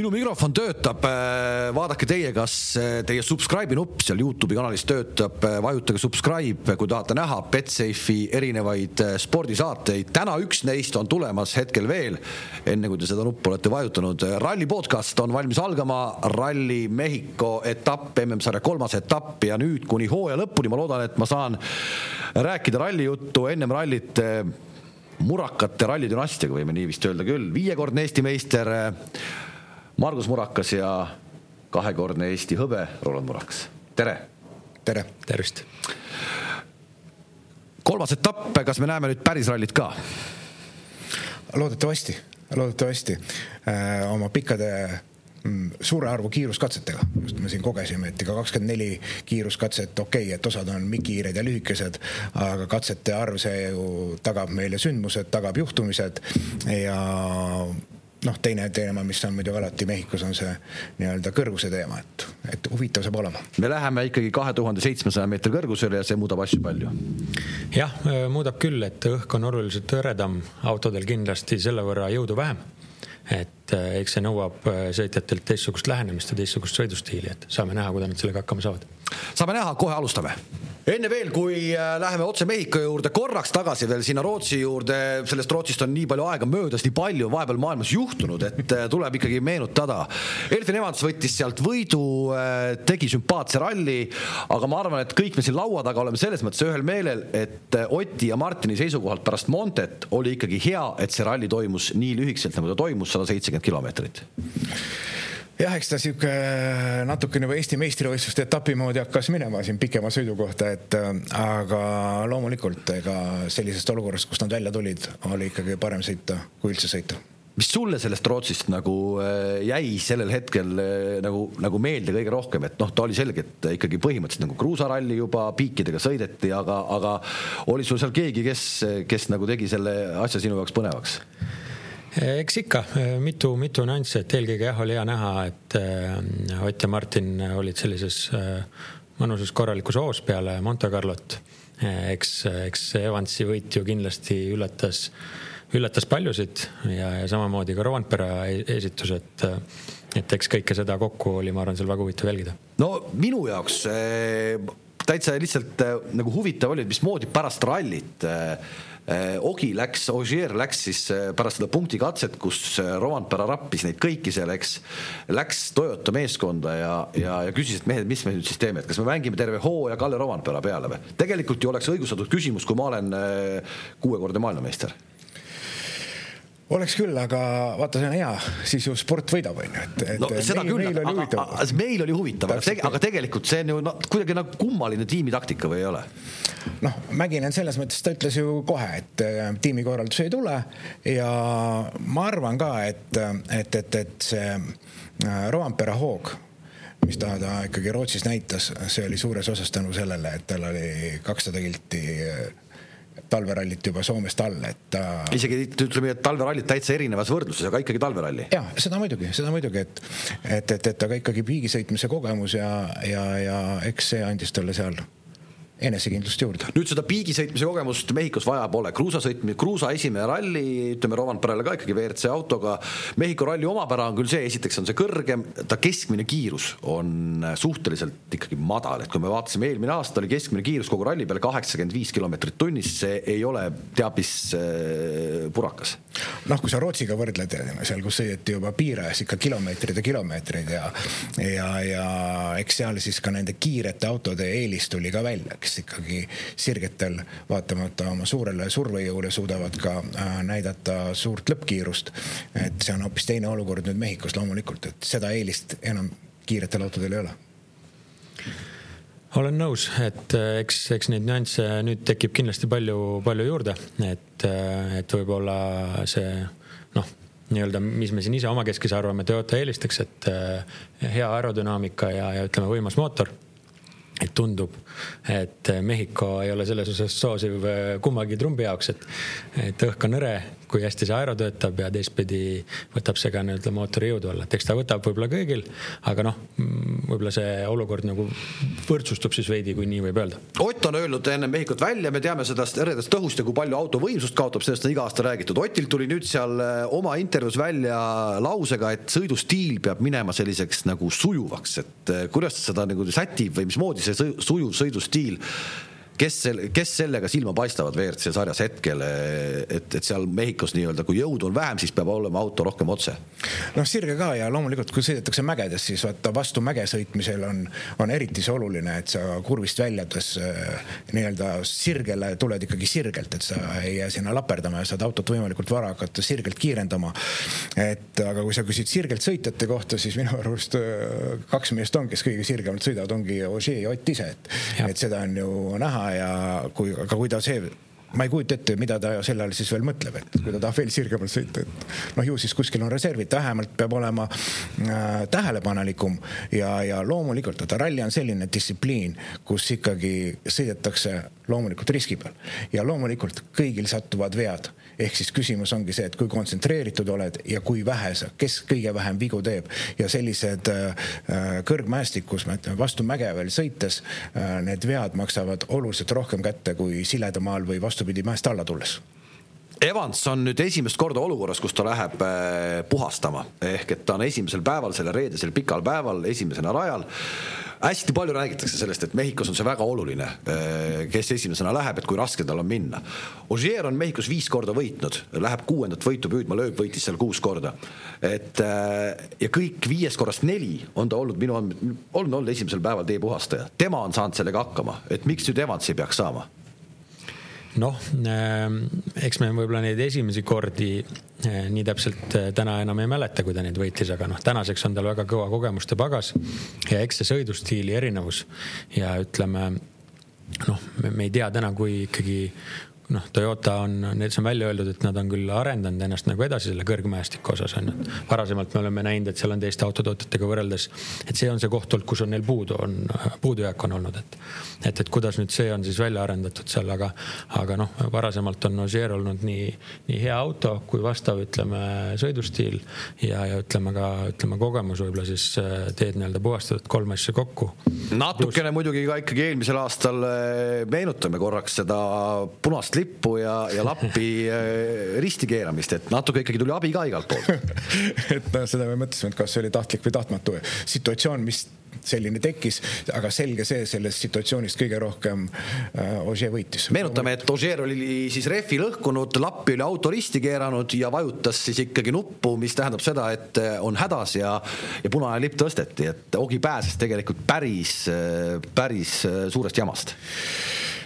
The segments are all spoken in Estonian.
minu mikrofon töötab, vaadake teie, kas teie subscribe'i nupp seal Youtube'i kanalis töötab, vajutage subscribe, kui tahate näha Betsafe'i erinevaid spordisaateid. täna üks neist on tulemas hetkel veel, enne kui te seda nuppu olete vajutanud. ralli podcast on valmis algama, Ralli Mehhiko etapp, MM-sarja kolmas etapp ja nüüd kuni hooaja lõpuni ma loodan, et ma saan rääkida ralli juttu ennem rallit murakate rallidünastiaga, võime nii vist öelda küll, viiekordne Eesti meister Margus Murakas ja kahekordne Eesti hõbe Roland Murakas, tere. tere. tervist. kolmas etapp, kas me näeme nüüd päris rallit ka? loodetavasti, loodetavasti äh, oma pikkade mm, suure arvu kiiruskatsetega, just me siin kogesime, et ega kakskümmend neli kiiruskatset, okei okay,, et osad on mikiired ja lühikesed, aga katsete arv, see ju tagab meile sündmused, tagab juhtumised ja noh, teine teema, mis on muidugi alati Mehhikos, on see nii-öelda kõrguse teema, et, et huvitav saab olema. me läheme ikkagi kahe tuhande seitsmesaja meetri kõrgusele ja see muudab asju palju. jah, muudab küll, et õhk on oluliselt hõredam, autodel kindlasti selle võrra jõudu vähem et äh, eks see nõuab äh, sõitjatelt teistsugust lähenemist ja teistsugust sõidustiili, et saame näha, kuidas nad sellega hakkama saavad. saame näha, kohe alustame enne veel, kui äh, läheme otse Mehhiko juurde, korraks tagasi veel sinna Rootsi juurde, sellest Rootsist on nii palju aega möödas, nii palju vahepeal maailmas juhtunud, et tuleb ikkagi meenutada. Elfin Evans võttis sealt võidu, tegi sümpaatse ralli, aga ma arvan, et kõik me siin laua taga oleme selles mõttes ühel meelel, et Oti ja Martini seisukohalt pärast Montet oli ikkagi hea, et see ralli toimus nii lühikeselt, nagu ta toimus, sada seitsekümmend kilomeetrit jah, eks ta sihuke natukene juba Eesti meistrivõistluste etapi moodi hakkas minema siin pikema sõidu kohta, et äh, aga loomulikult ega sellisest olukorrast, kust nad välja tulid, oli ikkagi parem sõita, kui üldse sõita mis sulle sellest Rootsist nagu äh, jäi sellel hetkel äh, nagu, nagu meelde kõige rohkem, et noh, ta oli selge, et ikkagi põhimõtteliselt nagu kruusaralli juba piikidega sõideti, aga, aga oli sul seal keegi, kes, kes nagu tegi selle asja sinu jaoks põnevaks? Eks ikka mitu, mitu nüanssi, et eelkõige jah, oli hea näha, et äh, Ott ja Martin olid sellises äh, mõnusas korralikus hoos peale Monte Carlot. eks, eks Evansi võit ju kindlasti üllatas, üllatas paljusid ja, ja samamoodi ka Rovanpera e-, esitus, et, et eks kõike seda kokku oli, ma arvan, seal väga huvitav jälgida. no minu jaoks äh, täitsa lihtsalt nagu huvitav oli, et mismoodi pärast rallit Äh, Ogi läks, Ogier läks siis äh, pärast seda punktikatset, kus äh, Rovanpera rappis neid kõiki seal, eks, läks Toyota meeskonda ja, ja, ja küsis, et mehed, mis me nüüd siis teeme, et kas me mängime terve hooaja Kalle Rovanpera peale või? tegelikult ju oleks õigustatud küsimus, kui ma olen kuuekordne maailmameister oleks küll, aga vaata, see on hea, siis ju sport võidab, on ju, et, et no, seda meil, küll, oli huvitav. meil oli huvitav, aga, tege, aga tegelikult see on ju no, kuidagi nagu kummaline tiimitaktika või ei ole? noh, Mäkinen selles mõttes, ta ütles ju kohe, et äh, tiimikorraldus ei tule. Ja ma arvan ka, et, et, et, et see äh, Roampere hoog mis ta, ta ikkagi Rootsis näitas, see oli suures osas tänu sellele, et tal oli kakssada kilti äh, talverallit juba Soomest all, et ta. isegi ütleme, et talverallit täitsa erinevas võrdluses, aga ikkagi talveralli. ja seda muidugi, seda muidugi, et, et, et, et aga ikkagi piigisõitmise kogemus ja, ja, ja eks see andis talle seal enesekindlust juurde. nüüd seda piigisõitmise kogemust Mehhikos vaja pole, kruusasõitmine, kruusa esimene ralli, ütleme Rovanperele ka ikkagi WRC autoga. Mehhiko ralli omapära on küll see, esiteks on see kõrgem, ta keskmine kiirus on suhteliselt ikkagi madal, et kui me vaatasime eelmine aasta oli keskmine kiirus kogu ralli peale kaheksakümmend viis kilomeetrit tunnis, see ei ole teab mis äh, purakas. noh, kui sa Rootsiga võrdled, seal, kus sõideti juba piirajas ikka kilomeetreid ja kilomeetreid ja ja, ja eks seal siis ka nende kiirete autode eelis tuli ka välja, eks kes ikkagi sirgetel, vaatamata oma suurele survejõule, suudavad ka äh, näidata suurt lõppkiirust. et see on hoopis teine olukord nüüd Mehhikos loomulikult, et seda eelist enam kiiretel autodel ei ole. Olen nõus, et äh, eks, eks neid nüansse nüüd tekib kindlasti palju, palju juurde, et, äh, et võib-olla see noh, nii-öelda, mis me siin ise omakeskis arvame, Toyota eelistaks, et hea aerodünaamika ja, ja ütleme, võimas mootor. Et tundub, et Mehhiko ei ole selles osas soosiv kummagi trumbi jaoks, et, et õhk on hõre, kui hästi see aero töötab ja teistpidi võtab see ka nii-öelda mootori jõudu alla, et eks ta võtab võib-olla kõigil, aga noh, võib-olla see olukord nagu võrdsustub siis veidi, kui nii võib öelda. Ott on öelnud enne Mehhikut välja, me teame sellest eredast õhust ja kui palju auto võimsust kaotab, sellest on iga aasta räägitud. Otil tuli nüüd seal äh, oma intervjuus välja lausega, et sõidustiil peab minema selliseks nagu sujuvaks, et kuidas seda nagu sätib või mismoodi see sujuv sõidustiil kes selle, kes sellega silma paistavad WRC sarjas hetkel, et, et seal Mehhikos nii-öelda, kui jõudu on vähem, siis peab olema auto rohkem otse. noh, sirge ka ja loomulikult, kui sõidetakse mägedes, siis vaata vastu mäge sõitmisel on, on eriti see oluline, et sa kurvist väljudes äh, nii-öelda sirgele tuled ikkagi sirgelt, et sa ei jää sinna laperdama ja saad autot võimalikult vara hakata sirgelt kiirendama. et aga kui sa küsid sirgelt sõitjate kohta, siis minu arust äh, kaks meest on, kes kõige sirgemalt sõidavad, ongi Ožee ja Ott ise, et, et seda on ju näha ja kui, aga kui ta see ma ei kujuta ette, mida ta sel ajal siis veel mõtleb, et kui ta tahab veel sirgemalt sõita, et noh, ju siis kuskil on reservid, vähemalt peab olema äh, tähelepanelikum ja, ja loomulikult, vaata ralli on selline distsipliin, kus ikkagi sõidetakse loomulikult riski peal ja loomulikult kõigil satuvad vead ehk siis küsimus ongi see, et kui kontsentreeritud oled ja kui vähe sa, kes kõige vähem vigu teeb. Ja sellised äh, äh kõrgmäestikus, ma ütlen vastu mäge veel sõites äh,, need vead maksavad oluliselt rohkem kätte kui siledamaal või vastupidi mäest alla tulles Evans on nüüd esimest korda olukorras, kus ta läheb äh, puhastama. Ehk et ta on esimesel päeval, sellel reedesel pikal päeval esimesena rajal. Hästi palju räägitakse sellest, et Mehhikos on see väga oluline, eh, kes esimesena läheb, et kui raske tal on minna. Ogier on Mehhikos viis korda võitnud, läheb kuuendat võitu püüdma, lööb võitis seal kuus korda. et eh, ja kõik viiest korrast neli on ta olnud minu andmed, on olnud esimesel päeval teepuhastaja, tema on saanud sellega hakkama, et miks nüüd Evans ei peaks saama noh, ähm, eks me võib-olla neid esimesi kordi äh, nii täpselt äh, täna enam ei mäleta, kui ta neid võitis, aga noh, tänaseks on tal väga kõva kogemuste pagas ja eks see sõidustiili erinevus ja ütleme noh, me ei tea täna, kui ikkagi noh, Toyota on, need on välja öeldud, et nad on küll arendanud ennast nagu edasi selle kõrgmäestiku osas on ju. varasemalt me oleme näinud, et seal on teiste autotootjatega võrreldes, et see on see koht olnud, kus on neil puudu, on puudujääk on olnud, et. et, et kuidas nüüd see on siis välja arendatud seal, aga, aga noh, varasemalt on Ogier olnud nii, nii hea auto kui vastav, ütleme, sõidustiil ja, ja ütleme ka, ütleme kogemus võib-olla siis äh, teed nii-öelda puhastatud kolm asja kokku. natukene Plus... muidugi ka ikkagi eelmisel aastal äh, meenutame korraks seda punast lippu ja, ja lappi äh, risti keeramist, et natuke ikkagi tuli abi ka igalt poolt et noh, seda me mõtlesime, et kas see oli tahtlik või tahtmatu situatsioon, mis selline tekkis, aga selge see, sellest situatsioonist kõige rohkem äh, Ogier võitis. meenutame, et Ogier oli siis rehvi lõhkunud, lappi oli auto risti keeranud ja vajutas siis ikkagi nuppu, mis tähendab seda, et äh, on hädas ja, ja punane lipp tõsteti, et Ogi pääses tegelikult päris, äh, päris suurest jamast.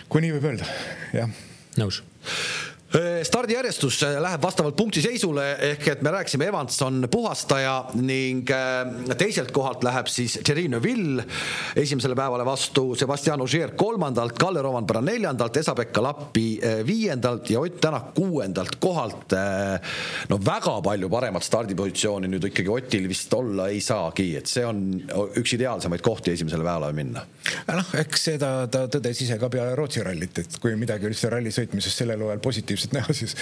kui nii võib öelda, jah nõus Äh, stardijärjestus äh, läheb vastavalt punktiseisule ehk et me rääkisime, Evans on puhastaja ning äh, teiselt kohalt läheb siis Thierry Neuville esimesele päevale vastu, Sebastian Ogier kolmandalt, Kalle Rovanpera neljandalt, Esa-Pekka Lappi viiendalt ja Ott Tänak kuuendalt kohalt. no väga palju paremat stardipositsiooni nüüd ikkagi Otil vist olla ei saagi, et see on üks ideaalsemaid kohti esimesele päevale minna. noh, eks seda ta tõdes ise ka peale Rootsi rallit, et kui midagi üldse ralli sõitmises sellel hooajal positiivset positiivset näha, siis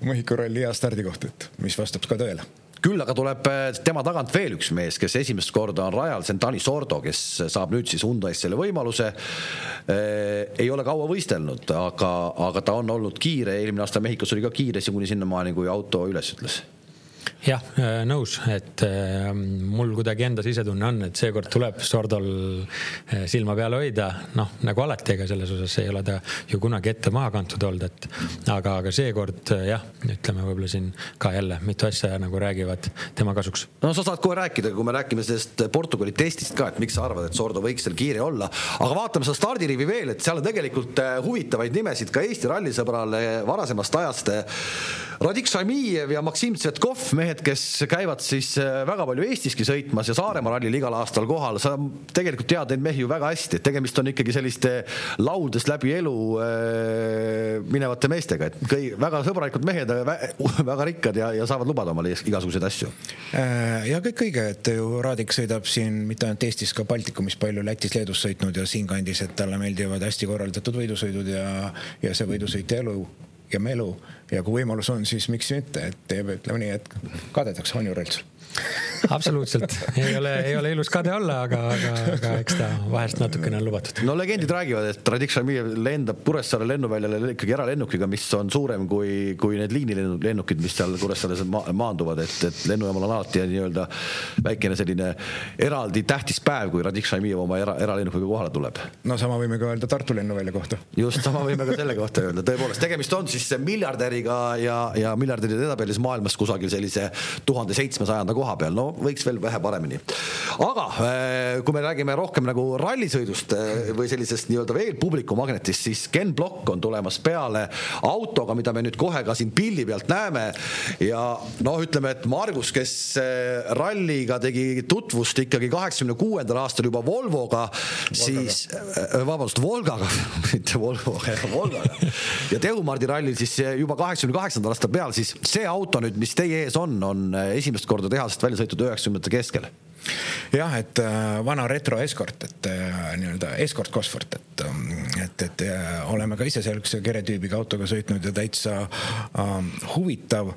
Mehhiko ralli hea stardikoht, et mis vastab ka tõele. Küll aga tuleb äh, tema tagant veel üks mees, kes esimest korda on rajal, see on Dani Sordo, kes saab nüüd siis Hyundai's selle võimaluse. Eh,. ei ole kaua võistelnud, aga, aga ta on olnud kiire, eelmine aasta Mehhikos oli ka kiire, kuni sinnamaani, kui auto üles ütles jah, äh, nõus, et äh, mul kuidagi enda sisetunne on, et seekord tuleb Sordol äh, silma peal hoida, noh nagu alati, ega selles osas ei ole ta ju kunagi ette maha kantud olnud, et aga, aga seekord jah, ütleme võib-olla siin ka jälle mitu asja nagu räägivad tema kasuks. no sa saad kohe rääkida, kui me räägime sellest Portugali testist ka, et miks sa arvad, et Sordo võiks seal kiire olla, aga vaatame seda stardirivi veel, et seal on tegelikult huvitavaid nimesid ka Eesti rallisõbrale varasemast ajast. Radik Šamijev ja Maksim Tsvetkov mehed, kes käivad siis äh, väga palju Eestiski sõitmas ja Saaremaa rallil igal aastal kohal, sa tegelikult tead neid mehi ju väga hästi, et tegemist on ikkagi selliste laudes läbi elu äh, minevate meestega, et kõi, väga sõbralikud mehed, väga rikkad ja, ja saavad lubada omale igasuguseid asju. Äh, ja kõik õige, et ju Raadik sõidab siin mitte ainult Eestis, ka Baltikumis palju Lätis-Leedus sõitnud ja siinkandis, et talle meeldivad hästi korraldatud võidusõidud ja, ja see võidusõitja elu ja melu. Ja kui võimalus on, siis miks mitte, et teeb, ütleme nii, et kadetakse on ju rõlts absoluutselt, ei ole, ei ole ilus kade olla, aga, aga, aga eks ta vahest natukene on lubatud. no legendid räägivad, et Radik Šamijev lendab Kuressaare lennuväljale ikkagi eralennukiga, mis on suurem kui, kui need liinilennukid, mis seal Kuressaares ma maanduvad, et, et lennujaamal on alati nii-öelda väikene selline eraldi tähtis päev, kui Radik Šamijev oma era, eralennukiga kohale tuleb. no sama võime ka öelda Tartu lennuvälja kohta. just, sama võime ka selle kohta öelda, tõepoolest, tegemist on siis miljardäriga ja, ja miljardäride edetabelises maailmas kusagil sellise tuhande seitsmesajanda koha peal, no võiks veel vähe paremini. aga äh, kui me räägime rohkem nagu rallisõidust äh, või sellisest nii-öelda veel publikumagnetist, siis Ken Block on tulemas peale autoga, mida me nüüd kohe ka siin pildi pealt näeme. ja noh, ütleme, et Margus, kes äh, ralliga tegi tutvust ikkagi kaheksakümne kuuendal aastal juba Volvoga, siis vabandust, Volgaga, mitte Volvoga, Volgaga ja Tehumardi rallil siis juba kaheksakümne kaheksandal aastal peal, siis see auto nüüd, mis teie ees on, on esimest korda tehasest välja sõitud üheksakümnendate keskel. Jah, et äh, vana retro Escort, et äh, nii-öelda Escort Cosworth, et, ähm, et, et äh, oleme ka ise sellise keretüübiga autoga sõitnud ja täitsa äh, huvitav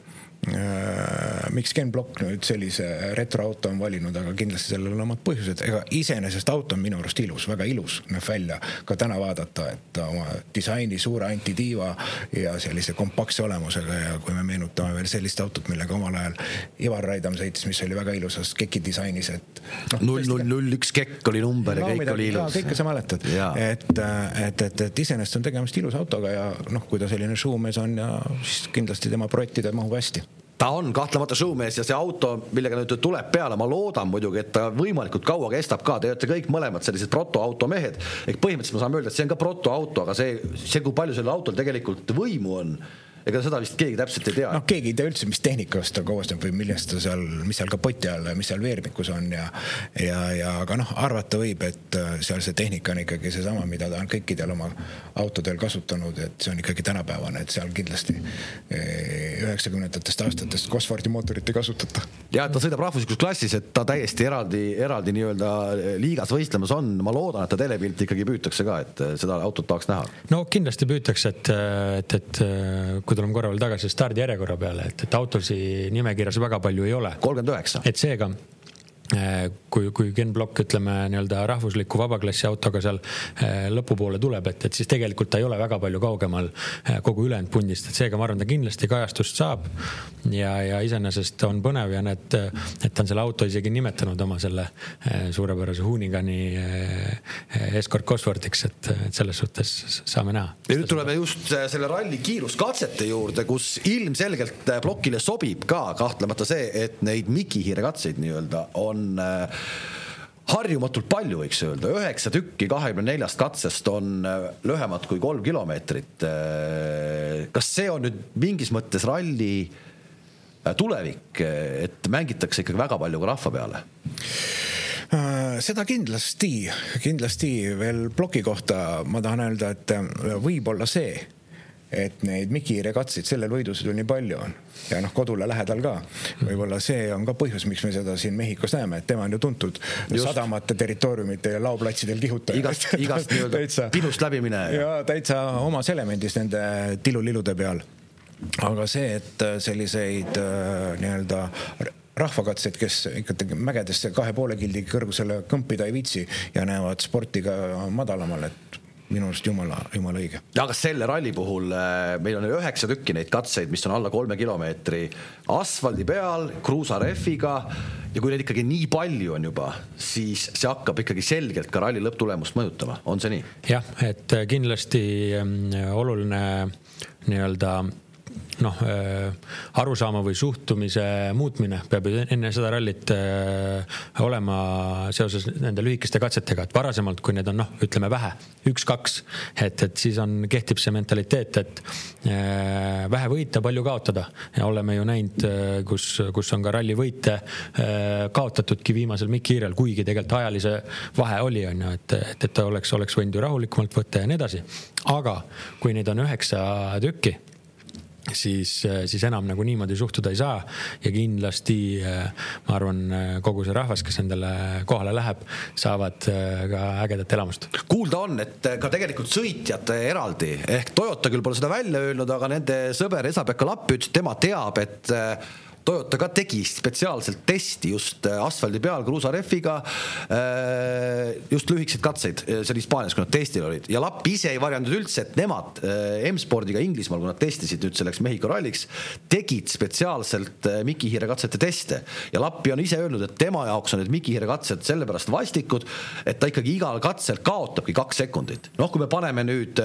miks Ken Block nüüd sellise retroauto on valinud, aga kindlasti sellel on omad põhjused, ega iseenesest auto on minu arust ilus, väga ilus näeb välja ka täna vaadata, et oma disaini suure antitiiva ja sellise kompaktse olemusega ja kui me meenutame veel sellist autot, millega omal ajal Ivar Raidam sõitis, mis oli väga ilusas keki disainis, et no,. null, null, null, üks kekk oli number no, ja kõik midagi, oli ilus. kõike sa mäletad, et, et, et, et iseenesest on tegemist ilusa autoga ja noh, kui ta selline showmees on ja siis kindlasti tema projektide mahub hästi ta on kahtlemata showmees ja see auto, millega nüüd tuleb peale, ma loodan muidugi, et ta võimalikult kaua kestab ka, te olete kõik mõlemad sellised protoauto mehed. ehk põhimõtteliselt me saame öelda, et see on ka protoauto, aga see, see, kui palju sellel autol tegelikult võimu on ega seda vist keegi täpselt ei tea. noh, keegi ei tea üldse, mis tehnikast ta koosneb või millest ta seal, mis seal kapoti all, mis seal veermikus on ja ja, ja aga noh, arvata võib, et äh, seal see tehnika on ikkagi seesama, mida ta on kõikidel oma autodel kasutanud, et see on ikkagi tänapäevane, et seal kindlasti äh, üheksakümnendatest aastatest Cosworthi mootorit ei kasutata. ja ta sõidab rahvuslikus klassis, et ta täiesti eraldi, eraldi nii-öelda liigas võistlemas on, ma loodan, et ta telepilti ikkagi püütakse ka, et äh, seda autot tahaks näha. no kindlasti püütakse, et, et, et kui tuleme korra veel tagasi stardijärjekorra peale, et, et autosid nimekirjas väga palju ei ole. kolmkümmend üheksa. et seega kui, kui Ken Block ütleme nii-öelda rahvusliku vabaklassi autoga seal äh, lõpupoole tuleb, et, et siis tegelikult ta ei ole väga palju kaugemal äh, kogu ülejäänud pundist, et seega ma arvan, ta kindlasti kajastust saab. ja, ja iseenesest on põnev ja need, et ta on selle auto isegi nimetanud oma selle suurepärase Hoonigani Escort Cosworthiks, et, et selles suhtes saame näha. ja nüüd tuleme just selle ralli kiiruskatsete juurde, kus ilmselgelt plokile sobib ka kahtlemata see, et neid mikihiire katseid nii-öelda on on äh, harjumatult palju, võiks öelda, üheksa tükki kahekümne neljast katsest on äh, lühemad kui kolm kilomeetrit. Äh, kas see on nüüd mingis mõttes ralli tulevik, et mängitakse ikkagi väga palju ka rahva peale? seda kindlasti, kindlasti veel ploki kohta ma tahan öelda, et võib-olla see et neid Mikiire katseid sellel võidusõidul nii palju on ja noh, kodule lähedal ka. võib-olla see on ka põhjus, miks me seda siin Mehhikos näeme, et tema on ju tuntud Just. sadamate territooriumite ja laoplatsidel kihutaja. igast, igast nii-öelda pinust läbi mineja. ja täitsa omas elemendis nende tilulillude peal. aga see, et selliseid äh, nii-öelda rahvakatseid, kes ikkagi mägedesse kahe poole kildi kõrgusele kõmpida ei viitsi ja näevad sporti ka madalamal, et minu arust jumala, jumala õige. aga selle ralli puhul äh, meil on üheksa tükki neid katseid, mis on alla kolme kilomeetri asfaldi peal, kruusarehviga ja kui neid ikkagi nii palju on juba, siis see hakkab ikkagi selgelt ka ralli lõpptulemust mõjutama, on see nii? jah, et kindlasti ähm, oluline nii-öelda noh, arusaama või suhtumise muutmine peab ju enne seda rallit olema seoses nende lühikeste katsetega, et varasemalt, kui need on noh, ütleme vähe, üks-kaks, et, et siis on, kehtib see mentaliteet, et vähe võita, palju kaotada ja oleme ju näinud, kus, kus on ka rallivõite kaotatudki viimasel mikiirel, kuigi tegelikult ajalise vahe oli, on ju, et, et, et oleks, oleks võinud ju rahulikumalt võtta ja nii edasi. aga kui neid on üheksa tükki siis, siis enam nagu niimoodi suhtuda ei saa ja kindlasti ma arvan, kogu see rahvas, kes endale kohale läheb, saavad ka ägedat elamust. kuulda on, et ka tegelikult sõitjad eraldi ehk Toyota küll pole seda välja öelnud, aga nende sõber Esa-Pekka Lapp ütles, et tema teab, et Toyota ka tegi spetsiaalselt testi just äh, asfaldi peal kruusarehviga. Äh, just lühikeseid katseid, äh, see oli Hispaanias, kui nad testil olid ja Lapp ise ei varjanud üldse, et nemad M-spordiga Inglismaal, kui nad testisid nüüd selleks Mehhiko ralliks, tegid spetsiaalselt Miki Hiire katsete teste ja Lappi on ise öelnud, et tema jaoks on need Miki Hiire katsed sellepärast vastikud, et ta ikkagi igal katsel kaotabki kaks sekundit. noh, kui me paneme nüüd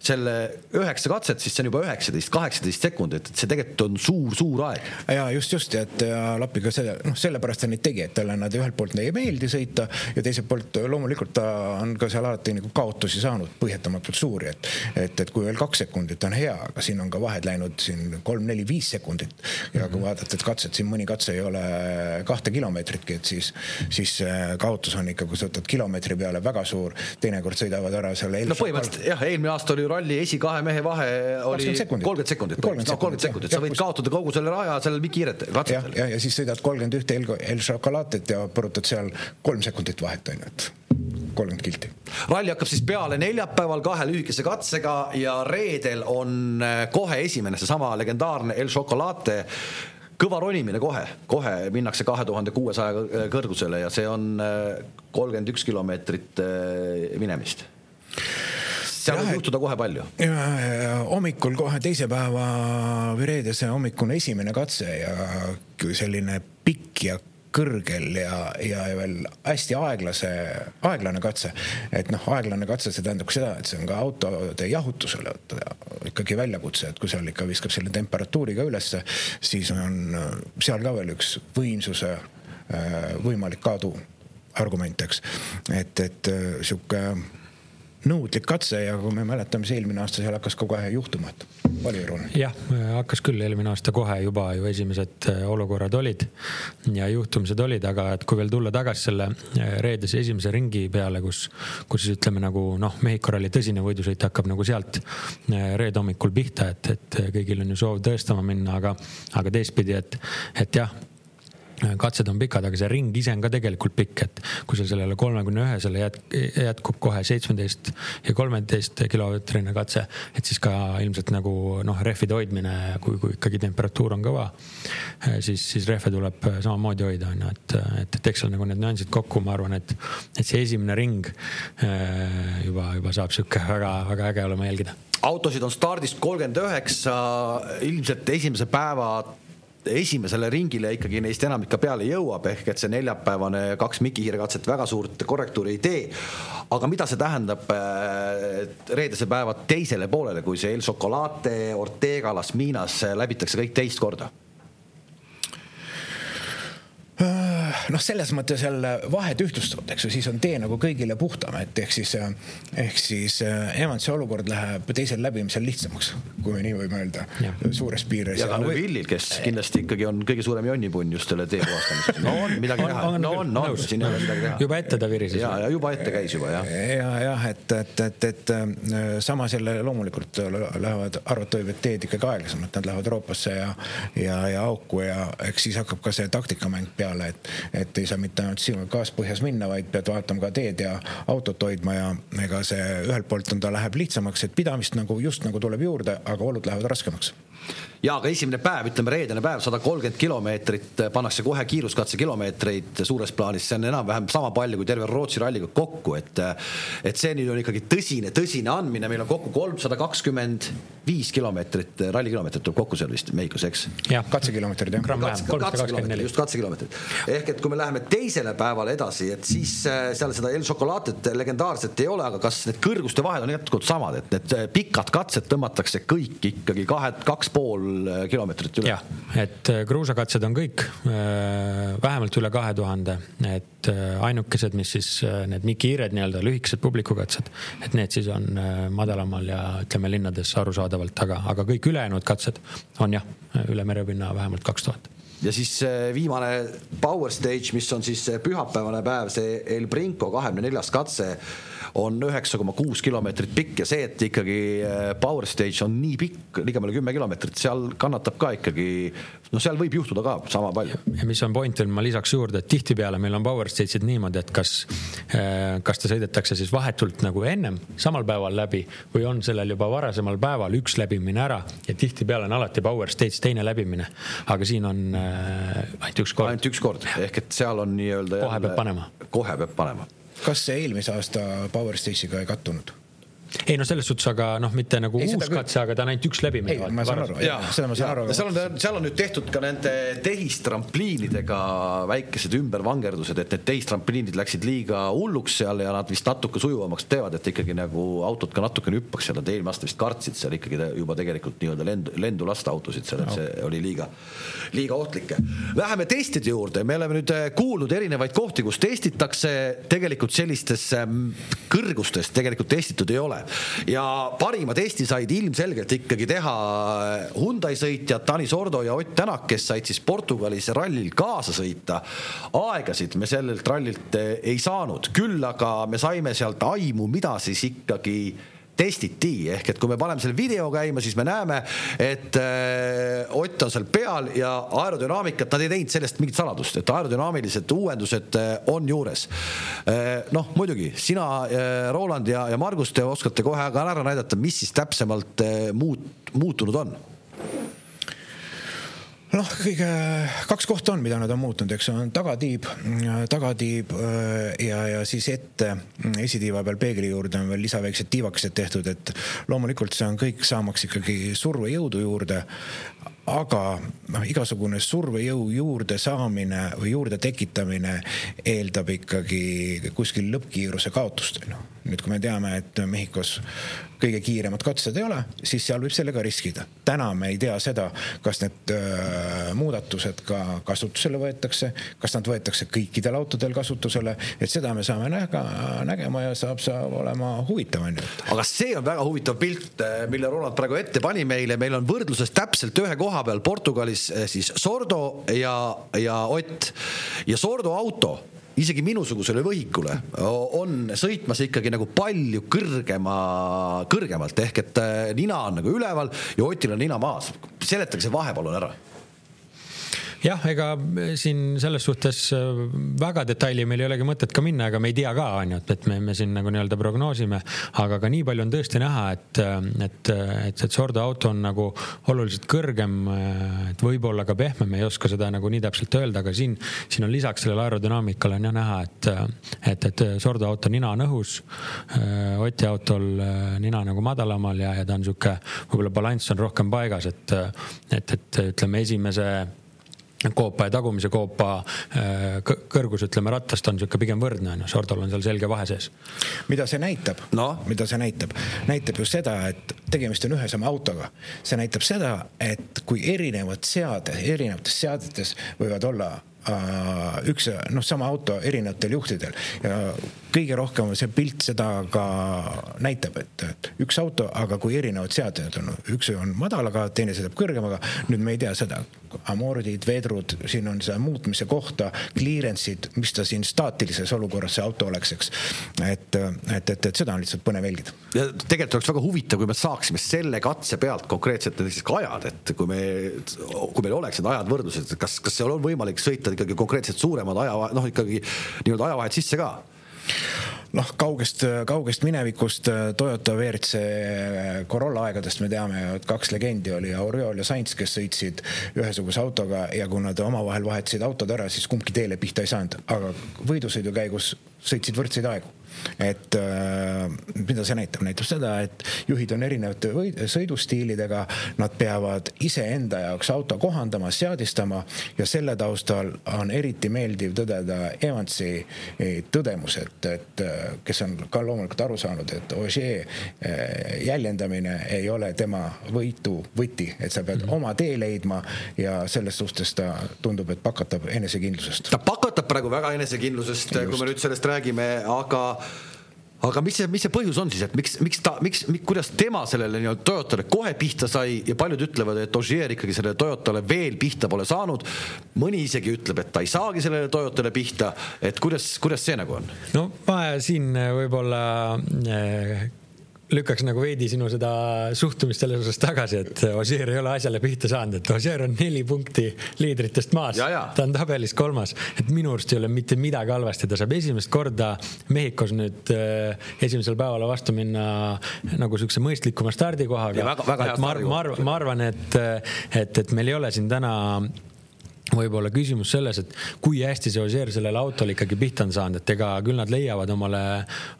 selle üheksa katset, siis see on juba üheksateist, kaheksateist sekundit, et see tegelikult on suur-suur aeg. ja just, just, et ja Lapiga selle, noh, sellepärast ta neid tegi, et talle nad ühelt poolt ei meeldi sõita ja teiselt poolt loomulikult ta on ka seal alati nagu kaotusi saanud, põhjendamatult suuri, et, et, et kui veel kaks sekundit on hea, aga siin on ka vahed läinud siin kolm-neli-viis sekundit. ja kui vaadata, et katsed siin mõni katse ei ole kahte kilomeetritki, et siis, siis kaotus on ikka, kui sa võtad kilomeetri peale väga suur, teinekord sõidavad ära seal. no põhimõtteliselt jah, eelmine aasta oli ralli esi kahe mehe vahe oli kolmkümmend sekundit, kolmkümmend sekundit, sa võid kaotada kogu selle raja seal Miki kiiret katsetel. ja, ja, ja siis sõidad kolmkümmend ühte El, El Chocolatet ja põrutad seal kolm sekundit vahet et kolmkümmend kilti. ralli hakkab siis peale neljapäeval kahe lühikese katsega ja reedel on äh, kohe esimene seesama legendaarne El Chocolate kõva ronimine kohe, kohe minnakse kahe tuhande kuuesaja kõrgusele ja see on äh, kolmkümmend üks kilomeetrit minemist seal võib juhtuda kohe palju. hommikul kohe teise päeva või reedese hommikune esimene katse ja selline pikk ja kõrgel ja, ja veel hästi aeglase, aeglane katse. et noh, aeglane katse, see tähendab seda, et see on ka autode jahutusele ikkagi väljakutse, et kui seal ikka viskab selle temperatuuriga ülesse, siis on seal ka veel üks võimsuse äh, võimalik kadu argument, eks. et, et äh, sihuke nõudlik katse ja kui me mäletame, siis eelmine aasta seal hakkas kogu aeg juhtuma, et olnud. jah, hakkas küll eelmine aasta kohe juba ju esimesed äh, olukorrad olid ja juhtumised olid, aga et kui veel tulla tagasi selle äh, reedese esimese ringi peale, kus, kus siis ütleme nagu noh, Mehhiko ralli tõsine võidusõit hakkab nagu sealt äh, reede hommikul pihta, et, et kõigil on ju soov tõestama minna, aga, aga teistpidi, et, et jah katsed on pikad, aga see ring ise on ka tegelikult pikk, et kui sul sellele kolmekümne ühesele jätk, jätkub kohe seitsmeteist ja kolmeteist kilomeetrine katse, et siis ka ilmselt nagu noh, rehvide hoidmine, kui, kui ikkagi temperatuur on kõva, siis, siis rehve tuleb samamoodi hoida, on ju, et, et, et eks seal nagu need nüansid kokku, ma arvan, et, et see esimene ring eh, juba, juba saab sihuke väga-väga äge olema jälgida. Autosid on stardist kolmkümmend üheksa, ilmselt esimese päeva esimesele ringile ikkagi neist enamik ka peale jõuab, ehk et see neljapäevane kaks Miki Hiire katset väga suurt korrektuuri ei tee. aga mida see tähendab äh, reedese päeva teisele poolele, kui see El Chocolate, Ortega, Las Minas läbitakse kõik teist korda? Noh, selles mõttes jälle vahed ühtlustuvad, eks ju, siis on tee nagu kõigile puhtam, et ehk siis, ehk siis Evansi olukord läheb teisel läbimisel lihtsamaks, kui me nii võime öelda, suures piires. ja ka või... Villil, kes kindlasti ikkagi on kõige suurem jonnipunn just selle tee puhastamisel. no on midagi teha, no on, on, siin ei ole midagi teha. juba ette ta virises. ja, ja juba ette käis juba jah. ja, jah, et, et, et, et samas jälle loomulikult lähevad harvad toimed teed ikkagi aeglasemalt, nad lähevad Euroopasse ja, ja, ja auku ja eks siis hakkab ka see taktikamäng peale, et, et ei saa mitte ainult sinu gaas põhjas minna, vaid pead vaatama ka teed ja autot hoidma ja ega see ühelt poolt on, ta läheb lihtsamaks, et pidamist nagu just nagu tuleb juurde, aga olud lähevad raskemaks ja aga esimene päev, ütleme reedene päev, sada kolmkümmend kilomeetrit, pannakse kohe kiiruskatse kilomeetreid suures plaanis, see on enam-vähem sama palju kui terve Rootsi ralliga kokku, et. et see nüüd on ikkagi tõsine, tõsine andmine, meil on kokku kolmsada kakskümmend viis kilomeetrit, rallikilomeetrit tuleb kokku seal vist Mehhikos, eks? jah, katsekilomeetrid jah. katsekilomeetrid, just katsekilomeetrid. ehk et kui me läheme teisele päevale edasi, et siis seal seda El Chocolatet legendaarset ei ole, aga kas need kõrguste vahed on jätkuvalt samad, et need pikad katsed tõmmatakse kõik ikkagi kahe, kaks pool kilomeetrit üle? jah, et kruusakatsed on kõik vähemalt üle kahe tuhande, et ainukesed, mis siis need mikiired nii-öelda lühikesed publikukatsed, et need siis on madalamal ja ütleme linnades arusaadavalt, aga, aga kõik ülejäänud katsed on jah, üle merepinna vähemalt kaks tuhat. Ja siis viimane Power Stage, mis on siis pühapäevane päev, see El Brinco kahekümne neljas katse on üheksa koma kuus kilomeetrit pikk ja see, et ikkagi äh, Power Stage on nii pikk, ligemale kümme kilomeetrit, seal kannatab ka ikkagi, no seal võib juhtuda ka sama palju. ja mis on point veel, ma lisaks juurde, et tihtipeale meil on Power Stage'id niimoodi, et kas, äh, kas ta sõidetakse siis vahetult nagu ennem samal päeval läbi või on sellel juba varasemal päeval üks läbimine ära ja tihtipeale on alati Power Stage teine läbimine. aga siin on äh, ainult üks kord. ainult üks kord ehk et seal on nii-öelda. kohe peab panema. kohe peab panema kas see eelmise aasta Power Stage'iga ei kattunud? Ei no selles suhtes, aga noh, mitte nagu ei, uus katse, aga ta on ainult üks läbimine. ei, ma saan aru, seda ma saan aru. seal on, seal on nüüd tehtud ka nende tehistrampliinidega väikesed ümbervangerdused, et need tehistrampliinid läksid liiga hulluks seal ja nad vist natuke sujuvamaks teevad, et ikkagi nagu autod ka natukene hüppaks seal, nad eelmine aasta vist kartsid seal ikkagi juba tegelikult nii-öelda lendu, lendu lasta autosid seal, et see oli liiga, liiga ohtlik. Läheme testide juurde, me oleme nüüd äh, kuulnud erinevaid kohti, kus testitakse, tegelikult sellistes ähm, kõrgustes tegelikult testitud ei ole ja parima testi said ilmselgelt ikkagi teha Hyundai sõitjad Tanis Ordo ja Ott Tänak, kes said siis Portugalis rallil kaasa sõita. aegasid me sellelt rallilt eh, ei saanud, küll aga me saime sealt aimu, mida siis ikkagi testiti, ehk et kui me paneme selle video käima, siis me näeme, et äh, Ott on seal peal ja aerodünaamikat, nad ei teinud sellest mingit saladust, et aerodünaamilised uuendused äh, on juures äh,. noh, muidugi sina äh,, Roland ja, ja Margus, te oskate kohe ka ära näidata, mis siis täpsemalt äh, muut, muutunud on noh, kõige, kaks kohta on, mida nad on muutnud, eks on tagatiib, tagatiib äh, ja, ja siis ette esitiiva peal peegli juurde on veel lisaväiksed tiivakesed tehtud, et loomulikult see on kõik saamaks ikkagi survejõudu juurde aga noh, igasugune survejõu juurde saamine või juurde tekitamine eeldab ikkagi kuskil lõppkiiruse kaotust, on ju. nüüd, kui me teame, et Mehhikos kõige kiiremad katsed ei ole, siis seal võib sellega riskida. täna me ei tea seda, kas need äh, muudatused ka kasutusele võetakse, kas nad võetakse kõikidel autodel kasutusele, et seda me saame näga, nägema ja saab, saab olema huvitav, on ju. aga see on väga huvitav pilt, äh, mille Roland praegu ette pani meile, meil on võrdluses täpselt ühe koha peal Portugalis äh, siis Sordo ja, ja Ott. Ja Sordo auto isegi minusugusele võhikule on sõitmas ikkagi nagu palju kõrgema, kõrgemalt. Ehk et äh, nina on nagu üleval ja Otil on nina maas. seletage see vahe palun ära jah, ega siin selles suhtes äh, väga detaili meil ei olegi mõtet ka minna, ega me ei tea ka, on ju, et, me, me siin nagu nii-öelda prognoosime. aga ka nii palju on tõesti näha, et, et, et, et Sordo auto on nagu oluliselt kõrgem, et võib-olla ka pehmem, ei oska seda nagu nii täpselt öelda, aga siin, siin on lisaks sellele aerodünaamikale on jah näha, et, et, et Sordo auto nina on õhus. Oti autol nina nagu madalamal ja, ja ta on sihuke, võib-olla balanss on rohkem paigas, et, et, et ütleme, esimese koopa ja tagumise koopa äh, kõrgus, ütleme rattast on niisugune pigem võrdne on ju, Sordol on seal selge vahe sees. mida see näitab no?? mida see näitab? näitab just seda, et tegemist on ühe sama autoga. see näitab seda, et kui erinevad seade, erinevates seadetes võivad olla üks noh, sama auto erinevatel juhtidel ja kõige rohkem see pilt seda ka näitab, et, et üks auto, aga kui erinevad seadmed on, üks on madalaga, teine sõidab kõrgemaga. nüüd me ei tea seda, amordid, vedrud, siin on seda muutmise kohta, clearance'id, mis ta siin staatilises olukorras see auto oleks, eks. et, et, et, et seda on lihtsalt põnev jälgida. ja tegelikult oleks väga huvitav, kui me saaksime selle katse pealt konkreetselt näiteks ka ajad, et kui me, kui meil oleks need ajad võrdlused, kas, kas seal on võimalik sõita ikkagi konkreetselt suuremad aja, noh ikkagi nii-öelda ajavahed sisse ka? Noh, kaugest, kaugest minevikust Toyota WRC Corolla aegadest me teame, et kaks legendi oli Oriol ja Sainz, kes sõitsid ühesuguse autoga ja kui nad omavahel vahetasid autod ära, siis kumbki teele pihta ei saanud, aga võidusõidu käigus sõitsid võrdseid aegu et äh, mida see näitab, näitab seda, et juhid on erinevate sõidustiilidega, nad peavad iseenda jaoks auto kohandama, seadistama ja selle taustal on eriti meeldiv tõdeda Evansi eh, tõdemus, et, et äh, kes on ka loomulikult aru saanud, et Ogier äh, jäljendamine ei ole tema võitu võti, et sa pead mm -hmm. oma tee leidma ja selles suhtes ta tundub, et pakatab enesekindlusest. ta pakatab praegu väga enesekindlusest, kui me nüüd sellest räägime, aga aga mis see, mis see põhjus on siis, et miks, miks ta, miks, miks, kuidas tema sellele nii-öelda Toyotale kohe pihta sai ja paljud ütlevad, et Ogier ikkagi sellele Toyotale veel pihta pole saanud. mõni isegi ütleb, et ta ei saagi sellele Toyotale pihta, et kuidas, kuidas see nagu on? no ma siin võib-olla eh, lükkaks nagu veidi sinu seda suhtumist selles osas tagasi, et Ossier ei ole asjale pihta saanud, et Ossier on neli punkti liidritest maas. ta on tabelis kolmas, et minu arust ei ole mitte midagi halvasti, ta saab esimest korda Mehhikos nüüd äh, esimesel päeval vastu minna nagu siukse mõistlikuma stardikohaga. ma, ma, ma arvan, et, et, et meil ei ole siin täna võib-olla küsimus selles, et kui hästi see Ožeer sellele autole ikkagi pihta on saanud, et ega küll nad leiavad omale,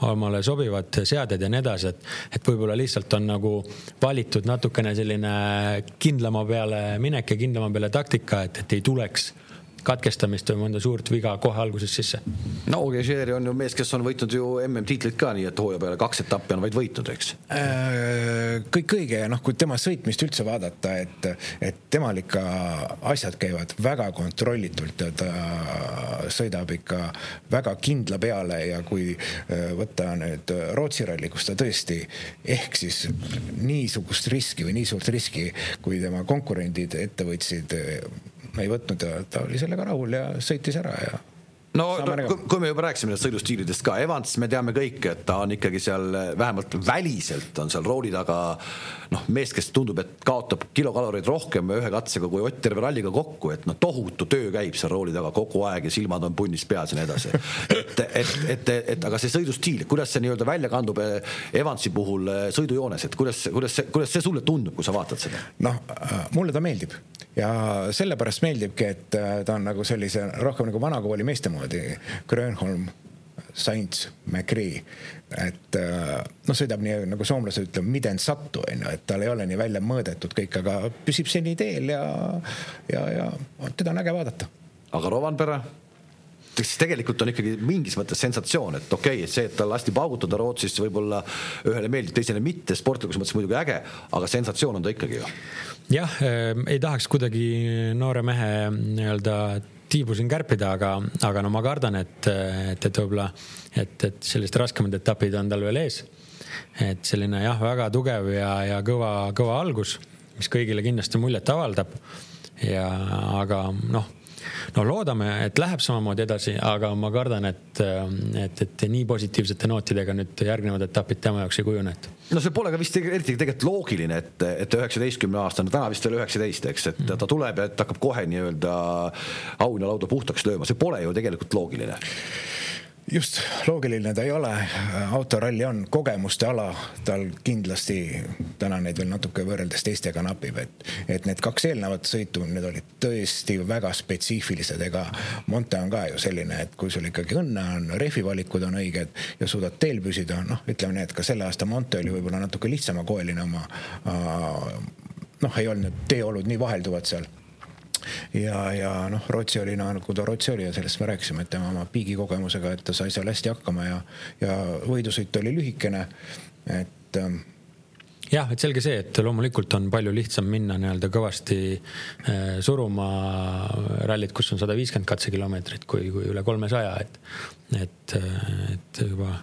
omale sobivad seaded ja nii edasi, et, et võib-olla lihtsalt on nagu valitud natukene selline kindlama peale minek ja kindlama peale taktika, et, et ei tuleks katkestamist või mõnda suurt viga kohe alguses sisse. no Ogieri on ju mees, kes on võitnud ju MM-tiitlit ka, nii et hooaja peale kaks etappi on vaid võitnud, eks äh,. kõik õige ja noh, kui tema sõitmist üldse vaadata, et, et temal ikka asjad käivad väga kontrollitult ja ta sõidab ikka väga kindla peale ja kui äh, võtta nüüd Rootsi ralli, kus ta tõesti ehk siis niisugust riski või nii suurt riski, kui tema konkurendid ette võtsid ei võtnud ja ta oli sellega rahul ja sõitis ära ja no, no kui me juba rääkisime nendest sõidustiilidest ka, Evans, me teame kõik, et ta on ikkagi seal vähemalt väliselt on seal rooli taga noh, mees, kes tundub, et kaotab kilokaloreid rohkem ühe katsega kui Ott terve ralliga kokku, et noh, tohutu töö käib seal rooli taga kogu aeg ja silmad on punnis peas ja nii edasi. et, et, et, et aga see sõidustiil, kuidas see nii-öelda välja kandub eh, Evansi puhul eh, sõidujoones, et kuidas, kuidas see, kuidas see sulle tundub, kui sa vaatad seda? noh, mulle ta meeldib ja sellepärast meeldibki, et äh, ta on nagu sellise rohkem nagu vanakooli meeste moodi. Grönholm, Sainz, McRae, et äh, noh, sõidab nii nagu soomlased ütlevad, miden sattu on ju, et tal ei ole nii välja mõõdetud kõik, aga püsib seni teel ja, ja, ja teda on äge vaadata. aga Rovanpera? siis tegelikult on ikkagi mingis mõttes sensatsioon, et okei okay,, et see, et tal lasti paugutada Rootsis, võib-olla ühele meeldib, teisele mitte, sportlikus mõttes muidugi äge, aga sensatsioon on ta ikkagi ju jah äh,, ei tahaks kuidagi noore mehe nii-öelda tiibu siin kärpida, aga, aga no ma kardan, et, et, et võib-olla, et, et sellised raskemad etapid on tal veel ees. et selline jah, väga tugev ja, ja kõva, kõva algus, mis kõigile kindlasti muljet avaldab. ja aga noh no loodame, et läheb samamoodi edasi, aga ma kardan, et, et, et nii positiivsete nootidega nüüd järgnevad etapid tema jaoks ei kujune, et. No see pole ka vist eriti tegelikult loogiline, et, et üheksateistkümne aastane, täna vist veel üheksateist, eks, et ta tuleb ja et hakkab kohe nii-öelda auhinnalauda puhtaks lööma, see pole ju tegelikult loogiline just, loogiline ta ei ole, autoralli on kogemuste ala, tal kindlasti täna neid veel natuke võrreldes teistega napib, et, et need kaks eelnevat sõitu, need olid tõesti väga spetsiifilised, ega Monte on ka ju selline, et kui sul ikkagi õnne on, rehvivalikud on õiged ja suudad teel püsida, noh, ütleme nii, et ka selle aasta Monte oli võib-olla natuke lihtsamakoeline oma noh, ei olnud teeolud nii vahelduvad seal ja, ja noh, Rootsi oli nagu ta Rootsi oli ja sellest me rääkisime, et tema oma piigikogemusega, et ta sai seal hästi hakkama ja, ja võidusõit oli lühikene, et ähm, jah, et selge see, et loomulikult on palju lihtsam minna nii-öelda kõvasti äh, suruma rallit, kus on sada viiskümmend katsekilomeetrit, kui, kui üle kolmesaja, et, et, et juba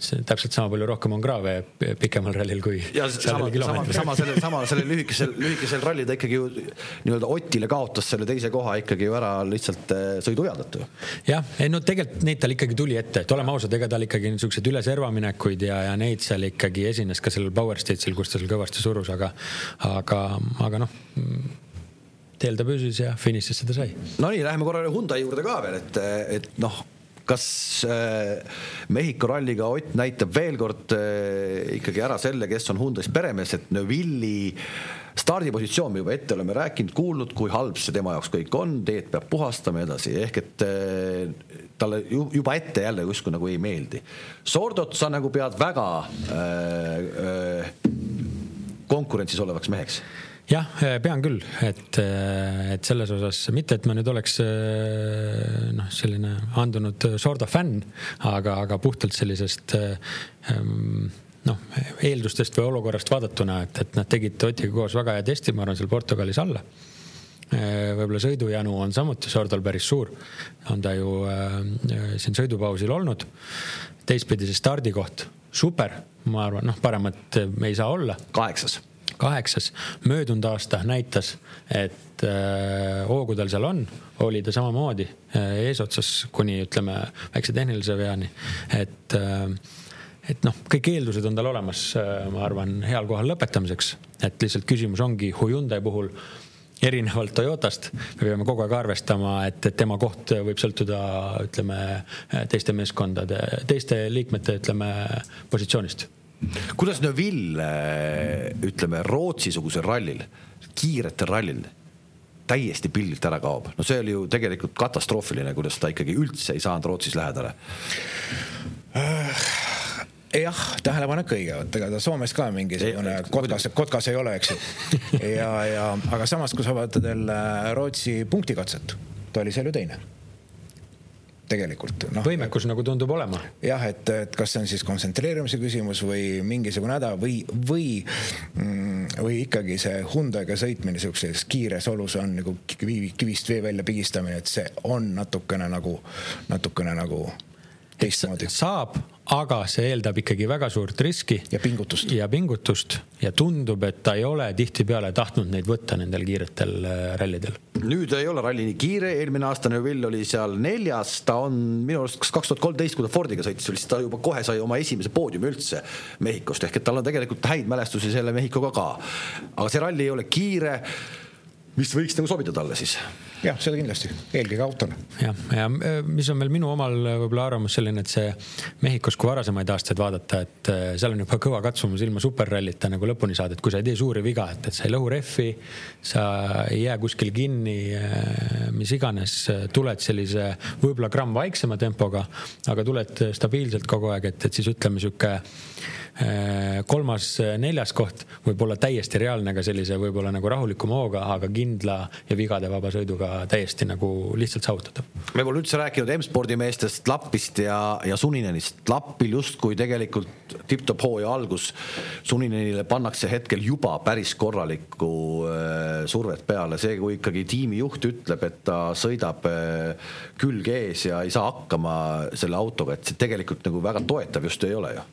täpselt sama palju rohkem on kraave pikemal rallil kui. ja sama, sama, sama sellel, sama sellel lühikesel, lühikesel rallil ta ikkagi ju nii-öelda Otile kaotas selle teise koha ikkagi ju ära lihtsalt äh, sõiduea tõttu. jah, ei no tegelikult neid tal ikkagi tuli ette, et oleme ausad, ega tal ikkagi niisuguseid üle serva minekuid ja, ja neid seal ikkagi esines ka sellel Power Stage'il, kus ta seal kõvasti surus, aga, aga, aga noh teel ta püsis ja finišisse ta sai. Nonii, läheme korra Hyundai juurde ka veel, et, et noh kas äh, Mehhiko ralliga Ott näitab veel kord äh, ikkagi ära selle, kes on Hyundai's peremees, et Neville'i stardipositsioon, me juba ette oleme rääkinud, kuulnud, kui halb see tema jaoks kõik on, teed peab puhastama ja edasi, ehk et äh, talle juba ette jälle justkui nagu ei meeldi. Sordot sa nagu pead väga äh, äh, konkurentsis olevaks meheks jah, pean küll, et, et selles osas mitte, et ma nüüd oleks noh, selline andunud Sordo fänn, aga, aga puhtalt sellisest ähm, noh, eeldustest või olukorrast vaadatuna, et, et nad tegid Otiga koos väga hea testi, ma arvan, seal Portugalis alla. Äh, võib-olla sõidujanu on samuti Sordal päris suur, on ta ju äh, siin sõidupausil olnud. teistpidi see stardikoht, super, ma arvan, noh, paremat ei saa olla. kaheksas kaheksas, möödunud aasta näitas, et äh, hoogu tal seal on, oli ta samamoodi äh, eesotsas kuni ütleme väikse tehnilise veani, et äh, et noh, kõik eeldused on tal olemas, äh, ma arvan, heal kohal lõpetamiseks, et lihtsalt küsimus ongi Hyundai puhul erinevalt Toyotast, me peame kogu aeg arvestama, et, et tema koht võib sõltuda, ütleme, teiste meeskondade, teiste liikmete, ütleme, positsioonist. Kuidas Neville, ütleme, Rootsi-sugusel rallil, kiiretel rallil täiesti pildilt ära kaob, no see oli ju tegelikult katastroofiline, kuidas ta ikkagi üldse ei saanud Rootsis lähedale. Äh, jah, tähelepanek õige, vot ega ta Soomes ka mingisugune kotkas, kotkas ei ole, eks ju. ja, ja aga samas, kui sa vaatad jälle Rootsi punktikatset, ta oli seal ju teine tegelikult no,. võimekus nagu tundub olema. jah, et, et kas see on siis kontsentreerumise küsimus või mingisugune häda või, või, mm, või ikkagi see Hyundai'ga sõitmine sihukeses kiires olus on nagu kivi, kivist vee välja pigistamine, et see on natukene nagu, natukene nagu teistmoodi. saab, aga see eeldab ikkagi väga suurt riski. ja pingutust. ja pingutust ja tundub, et ta ei ole tihtipeale tahtnud neid võtta nendel kiiretel äh, rallidel. nüüd ei ole ralli nii kiire, eelmine aasta Neville oli seal neljas, ta on minu arust kas kaks tuhat kolmteist, kui ta Fordiga sõitis, siis ta juba kohe sai oma esimese poodiumi üldse Mehhikost ehk et tal on tegelikult häid mälestusi selle Mehhikoga ka. aga see ralli ei ole kiire mis võiks nagu sobida talle siis? Jah, seda kindlasti, eelkõige autole. jah, ja mis on veel minu omal võib-olla arvamus selline, et see Mehhikos, kui varasemaid aastaid vaadata, et äh, seal on juba kõva katsumus ilma superrallita nagu lõpuni saada, et kui sa ei tee suuri viga, et, et sa ei lõhu rehvi, sa ei jää kuskil kinni, äh, mis iganes, tuled sellise võib-olla gramm vaiksema tempoga, aga tuled stabiilselt kogu aeg, et, et siis ütleme sihuke Äh, kolmas, äh, neljas koht võib olla täiesti reaalne ka sellise võib-olla nagu rahulikuma hooga, aga kindla ja vigadevaba sõiduga täiesti nagu lihtsalt saavutatav. me pole üldse rääkinud M-spordi meestest, Lappist ja, ja Suninenist. Lappil justkui tegelikult tipp-topp hooaja algus. Suninenile pannakse hetkel juba päris korralikku äh, survet peale, see, kui ikkagi tiimijuht ütleb, et ta sõidab äh, külg ees ja ei saa hakkama selle autoga, et see tegelikult nagu väga toetav just ei ole ju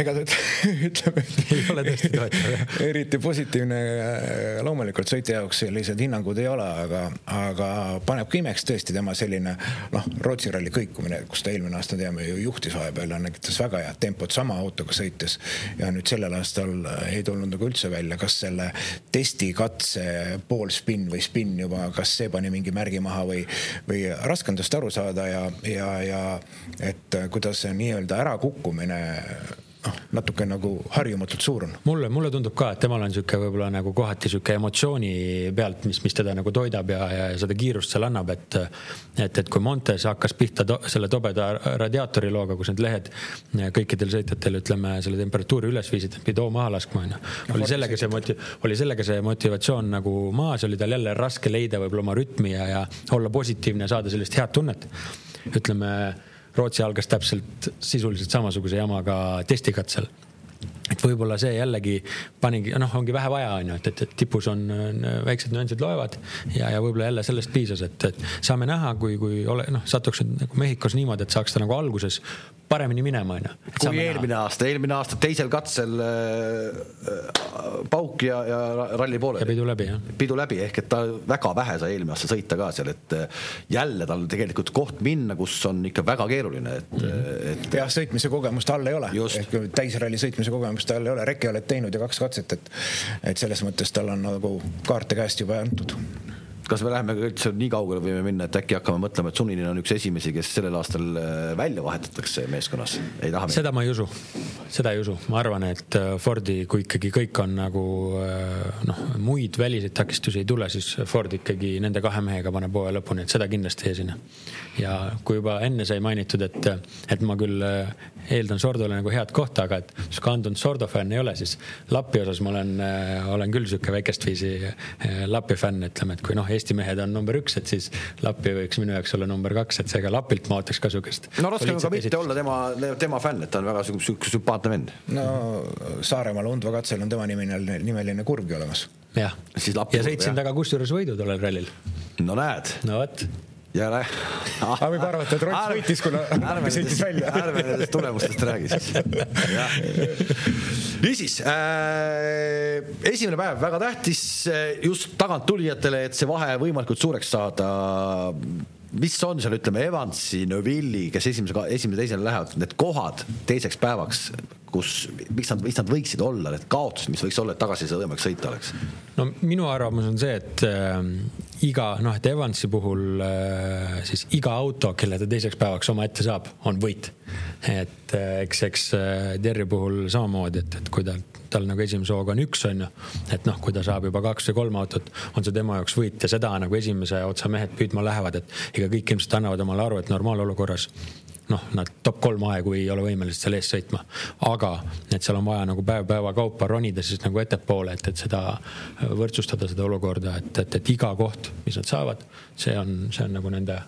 ega ta ütleme, et ei ole tõesti toetav eriti positiivne äh, loomulikult sõitja jaoks sellised hinnangud ei ole, aga, aga paneb ka imeks tõesti tema selline noh, Rootsi ralli kõikumine, kus ta eelmine aasta teame ju juhtis vahepeal ja näitas väga head tempot sama autoga sõites. ja nüüd sellel aastal ei tulnud nagu üldse välja, kas selle testikatse pool spinn või spinn juba, kas see pani mingi märgi maha või, või raske on tast aru saada ja, ja, ja et kuidas see nii-öelda ärakukkumine noh, natuke nagu harjumatult suur on. mulle, mulle tundub ka, et temal on sihuke võib-olla nagu kohati sihuke emotsiooni pealt, mis, mis teda nagu toidab ja, ja seda kiirust seal annab, et. et, et kui Montes hakkas pihta to, selle tobeda radiaatori looga, kus need lehed kõikidel sõitjatel ütleme selle temperatuuri üles viisid, pidi hoo maha laskma onju. oli sellega see moti-, oli sellega see motivatsioon nagu maas, oli tal jälle raske leida võib-olla oma rütmi ja, ja olla positiivne ja saada sellist head tunnet. ütleme Rootsi algas täpselt sisuliselt samasuguse jamaga testikatsel. Et võib-olla see jällegi panigi, noh, ongi vähe vaja, on ju, et, et, et tipus on väiksed nüansid loevad ja, ja võib-olla jälle sellest piisas, et, et saame näha, kui, kui ole, noh, satuks nagu Mehhikos niimoodi, et saaks ta nagu alguses paremini minema, onju. kui eelmine näha. aasta, eelmine aasta teisel katsel äh, äh, pauk ja, ja ralli pooleli. ja pidu läbi, jah. pidu läbi ehk et ta väga vähe sai eelmine aasta sõita ka seal, et äh, jälle tal tegelikult koht minna, kus on ikka väga keeruline, et mm, -hmm. et. jah, sõitmise kogemust all ei ole. ehk täisralli sõitmise kogemust tal ei ole, reke oled teinud ja kaks katset, et, et selles mõttes tal on nagu kaarte käest juba antud kas me läheme üldse nii kaugele võime minna, et äkki hakkame mõtlema, et Suninin on üks esimesi, kes sellel aastal äh, välja vahetatakse meeskonnas, ei taha? seda ma ei usu, seda ei usu, ma arvan, et äh, Fordi, kui ikkagi kõik on nagu äh, noh, muid väliseid takistusi ei tule, siis Ford ikkagi nende kahe mehega paneb hooaja lõpuni, et seda kindlasti ei esine. ja kui juba enne sai mainitud, et, et ma küll eeldan Sordole nagu head kohta, aga et siis kandunud Sordo fänn ei ole, siis Lapi osas ma olen, olen küll sihuke väikest viisi Lapi fänn, ütleme, et kui noh, Eesti mehed on number üks, et siis Lappi võiks minu jaoks olla number kaks, et seega Lapilt ma ootaks ka sihukest. no raske on ka mitte esit... olla tema, tema fänn, et ta on väga sihuke sümpaatne vend. no Saaremaal Undva katsel on tema nimeline, nimeline kurbgi olemas. jah, ja sõitsin temaga kusjuures võidu tollel rallil. no näed. no vot ja aga võib arvata, et Rots võitis, kuna sõitis välja. ärme nendest tulemustest räägi siis. niisiis äh,, esimene päev väga tähtis just taganttulijatele, et see vahe võimalikult suureks saada mis on seal, ütleme, Evansi, Neville'i, kes esimese, esimese, teisele lähevad, need kohad teiseks päevaks, kus, miks nad, miks nad võiksid olla, need kaotused, mis võiks olla, et tagasi see võimalik sõita oleks? no minu arvamus on see, et äh, iga noh, et Evansi puhul äh, siis iga auto, kelle ta teiseks päevaks omaette saab, on võit. et äh, eks, eks äh, Terri puhul samamoodi, et, et kui ta tal nagu esimese hooga on üks, on ju. et noh, kui ta saab juba kaks või kolm autot, on see tema jaoks võit ja seda nagu esimese otsa mehed püüdma lähevad, et ega kõik ilmselt annavad omale aru, et normaalolukorras noh, nad top kolm aegu ei ole võimelised seal ees sõitma. aga et seal on vaja nagu päev päeva kaupa ronida siis nagu ettepoole, et, et seda võrdsustada, seda olukorda, et, et, et iga koht, mis nad saavad, see on, see on nagu nende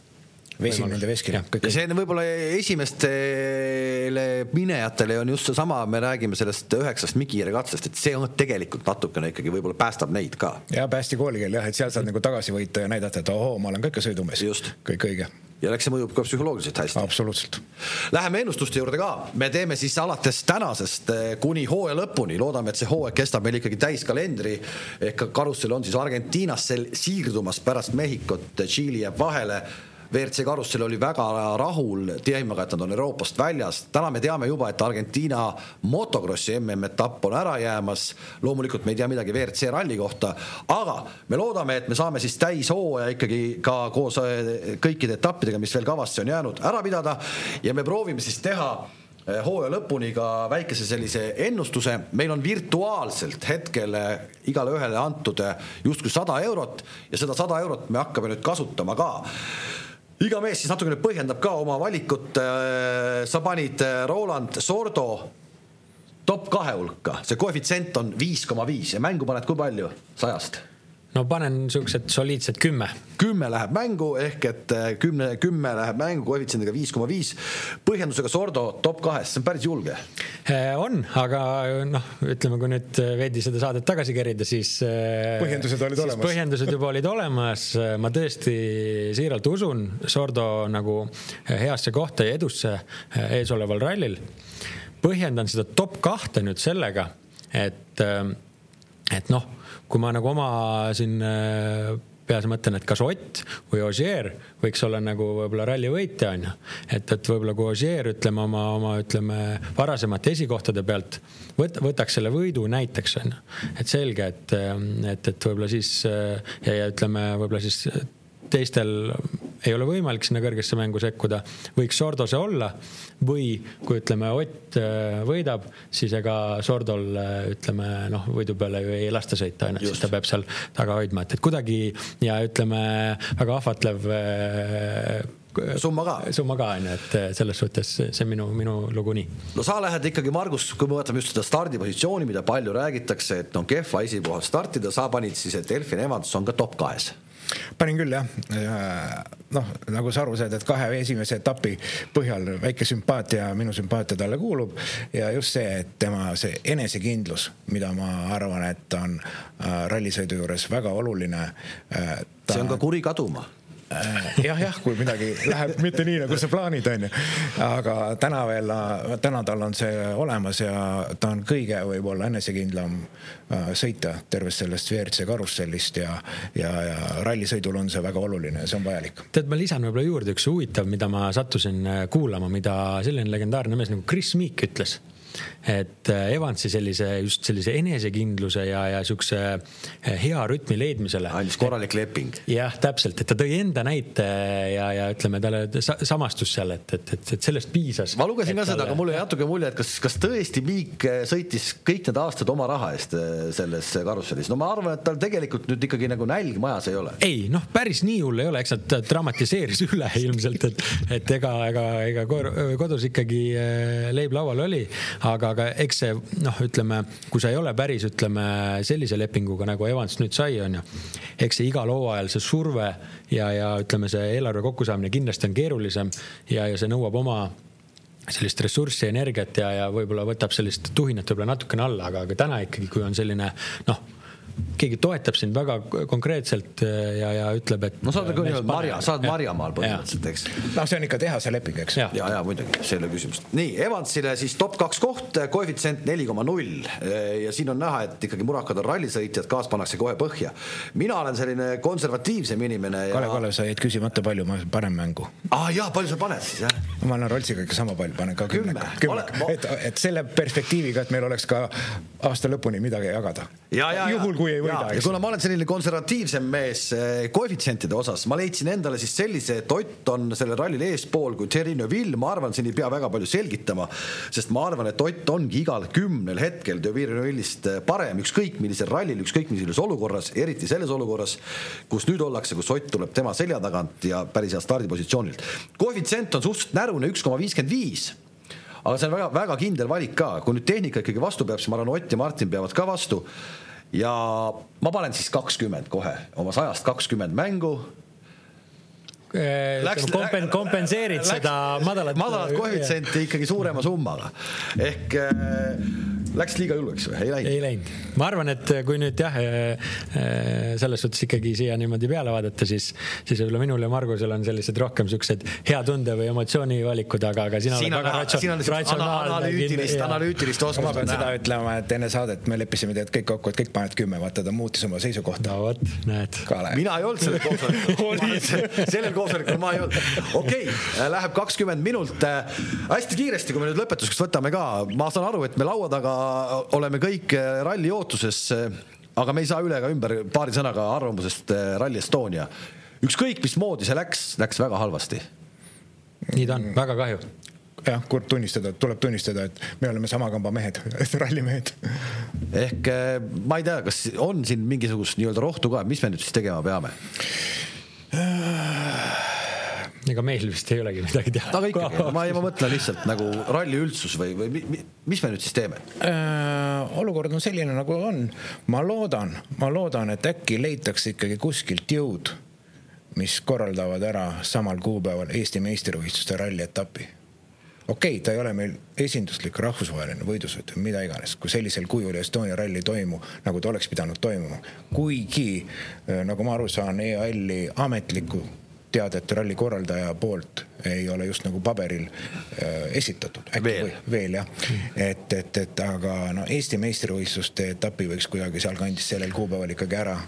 vesi nende veskil. ja see on võib-olla esimestele minejatele on just seesama, me räägime sellest üheksast Mikiere katsest, et see on tegelikult natukene ikkagi võib-olla päästab neid ka. ja päästi koolikeel jah, et seal saad nagu tagasi võita ja näidata, et ohoo, ma olen ka ikka sõidumees. kõik õige ja eks see mõjub ka psühholoogiliselt hästi. absoluutselt. Läheme ennustuste juurde ka, me teeme siis alates tänasest eh, kuni hooaja lõpuni, loodame, et see hooaeg kestab meil ikkagi täiskalendri. Ehk karussell on siis Argentiinasse siirdumas pärast Mehhikot, Tšiili jääb vahele WRC karussell oli väga rahul teemaga, et nad on Euroopast väljas. täna me teame juba, et Argentiina motokrossi MM-etapp on ära jäämas. loomulikult me ei tea midagi WRC ralli kohta, aga me loodame, et me saame siis täishooaja ikkagi ka koos äh, kõikide etappidega, mis veel kavasse on jäänud, ära pidada ja me proovime siis teha äh, hooaja lõpuni ka väikese sellise ennustuse, meil on virtuaalselt hetkel äh, igale ühele antud justkui sada eurot ja seda sada eurot me hakkame nüüd kasutama ka iga mees siis natukene põhjendab ka oma valikut. Äh, sa panid äh, Roland Sordo top kahe hulka, see koefitsient on viis koma viis ja mängu paned kui palju sajast? No panen siuksed soliidsed kümme. kümme läheb mängu ehk et äh, kümne, kümme läheb mängu koefitsiendiga viis koma viis. põhjendusega Sordo top kahes, see on päris julge. Äh, on, aga noh, ütleme, kui nüüd veidi seda saadet tagasi kerida, siis. Äh, põhjendused olid olemas. põhjendused juba olid olemas, ma tõesti siiralt usun Sordo nagu heasse kohta ja edusse eesoleval rallil. põhjendan seda top kahte nüüd sellega, et, et noh kui ma nagu oma siin äh, peas mõtlen, et kas Ott või Ogier võiks olla nagu võib-olla ralli võitja on ju. et, et võib-olla kui Ogier ütleme oma, oma ütleme varasemate esikohtade pealt võt, võtaks selle võidu näiteks on ju. et selge, et, et, et võib-olla siis ja, ja ütleme, võib-olla siis teistel ei ole võimalik sinna kõrgesse mängu sekkuda, võiks Sordo see olla. või kui ütleme, Ott äh, võidab, siis ega Sordol äh, ütleme noh, võidu peale ju ei lasta sõita, onju, siis ta peab seal taga hoidma, et, et kuidagi ja ütleme väga ahvatlev äh, summa ka. summa ka onju, et selles suhtes see on minu, minu lugu nii. no sa lähed ikkagi, Margus, kui me võtame just seda stardipositsiooni, mida palju räägitakse, et on kehva esikohal startida, sa panid siis, et Elfin Evans on ka top kahes panin küll jah, noh, nagu sa aru saad, et kahe esimese etapi põhjal väike sümpaatia, minu sümpaatia talle kuulub ja just see, et tema see enesekindlus, mida ma arvan, et on äh, rallisõidu juures väga oluline äh,. see on ka kuri kaduma jah, jah, kui midagi läheb mitte nii, nagu sa plaanid, onju. aga täna veel, täna tal on see olemas ja ta on kõige võib-olla enesekindlam äh, sõitja tervest sellest WRC karussellist ja, ja, ja rallisõidul on see väga oluline ja see on vajalik. tead, ma lisan võib-olla juurde üks huvitav, mida ma sattusin äh, kuulama, mida selline legendaarne mees nagu Chris Meek ütles et äh, Evansi sellise, just sellise enesekindluse ja, ja siukse äh, hea rütmi leidmisele. andis korralik leping. jah, täpselt, et ta tõi enda näite ja, ja ütleme talle samastus seal, et, et, et, et sellest piisas. ma lugesin ka seda, aga mulle jäi natuke mulje, et kas, kas tõesti Miik sõitis kõik need aastad oma raha eest selles karussellis. no ma arvan, et tal tegelikult nüüd ikkagi nagu nälg majas ei ole. ei noh, päris nii hull ei ole, eks nad dramatiseeris üle ilmselt, et, et ega, ega, ega kodus ikkagi äh, leib laual oli, aga, aga eks see noh, ütleme, kui sa ei ole päris, ütleme sellise lepinguga nagu Evans nüüd sai, on ju. eks see igal hooajal see surve ja, ja ütleme, see eelarve kokkusaamine kindlasti on keerulisem ja, ja see nõuab oma sellist ressurssi, energiat ja, ja võib-olla võtab sellist tuhinat võib-olla natukene alla, aga, aga täna ikkagi, kui on selline noh keegi toetab sind väga konkreetselt äh, ja, ja ütleb, et. no sa oled nagu nii-öelda Marja, sa oled Marjamaal põhimõtteliselt, eks. noh, see on ikka tehase leping, eks. ja, ja, ja muidugi, see ei ole küsimust. nii, Evansile siis top kaks koht, koefitsient neli koma null ja siin on näha, et ikkagi murakad on rallisõitjad, gaas pannakse kohe põhja. mina olen selline konservatiivsem inimene ja.... Kalle, Kalle, sa jäid küsimata, palju ma panen mängu? aa ah, jaa, palju sa paned siis, jah? ma annan Roltsiga ikka sama palju, panen ka kümme. kümme, et, et selle perspektiiviga, et meil oleks ka aasta lõpuni midagi jagada. juhul, kui ei võida, ja kuna ma olen selline konservatiivsem mees eh, koefitsientide osas, ma leidsin endale siis sellise, et Ott on sellel rallil eespool kui Thierry Neuville, ma arvan, siin ei pea väga palju selgitama, sest ma arvan, et Ott ongi igal kümnel hetkel Thierry Neuvillist eh, parem, ükskõik millisel rallil, ükskõik millises olukorras, eriti selles olukorras, kus nüüd ollakse, kus Ott tuleb tema selja tagant ja päris hea stardipositsioonilt. koefitsient on suhteliselt närune, üks koma viiskümmend viis. Aga see on väga-väga kindel valik ka, kui nüüd tehnika ikkagi vastu peab, siis ma arvan, Ott ja Martin peavad ka vastu ja ma panen siis kakskümmend kohe, oma sajast kakskümmend mängu äh, Läks, kompen-, kompenseerid läks, seda madalat. madalat koefitsienti ikkagi suurema summaga ehk äh, Läks liiga julgeks või, ei läinud? ei läinud, ma arvan, et kui nüüd jah, eh, eh, selles suhtes ikkagi siia niimoodi peale vaadata, siis, siis võib-olla minul ja Margusel on sellised rohkem siuksed hea tunde või emotsioonivalikud, aga, aga sina oled väga ratsionaalne. analüütilist, analüütilist oskust. ma pean seda ütlema, et enne saadet me leppisime tead kõik kokku, et kõik panevad kümme, vaata ta muutis oma seisukohta. no vot, näed. mina ei olnud sellel koosolekul sellel koosolekul ma ei olnud. okei okay,, läheb kakskümmend minut. hästi kiiresti, kui me nüüd lõpetuseks võtame ka, ma saan aru, et me laua taga oleme kõik äh, ralli ootuses, äh, aga me ei saa üle ega ümber paari sõnaga arvamusest äh, Rally Estonia. ükskõik mismoodi see läks, läks väga halvasti. nii ta on, väga kahju jah, kurb tunnistada, tuleb tunnistada, et me oleme sama kamba mehed, rallimehed. ehk ma ei tea, kas on siin mingisugust nii-öelda rohtu ka, mis me nüüd siis tegema peame? Ega meil vist ei olegi midagi teha. aga ikkagi, ma, ma mõtlen lihtsalt nagu ralli üldsus või, või mi, mis me nüüd siis teeme äh,? olukord on selline, nagu on. ma loodan, ma loodan, et äkki leitakse ikkagi kuskilt jõud, mis korraldavad ära samal kuupäeval Eesti meistrivõistluste rallietapi okei okay,, ta ei ole meil esinduslik rahvusvaheline võidusõit või mida iganes, kui sellisel kujul Estonia ralli ei toimu, nagu ta oleks pidanud toimuma. kuigi äh, nagu ma aru saan, EAL-i ametlikku teadet ralli korraldaja poolt ei ole just nagu paberil äh, esitatud. veel, veel jah, et, et, et aga no Eesti meistrivõistluste etapi võiks kuidagi sealkandis sellel kuupäeval ikkagi ära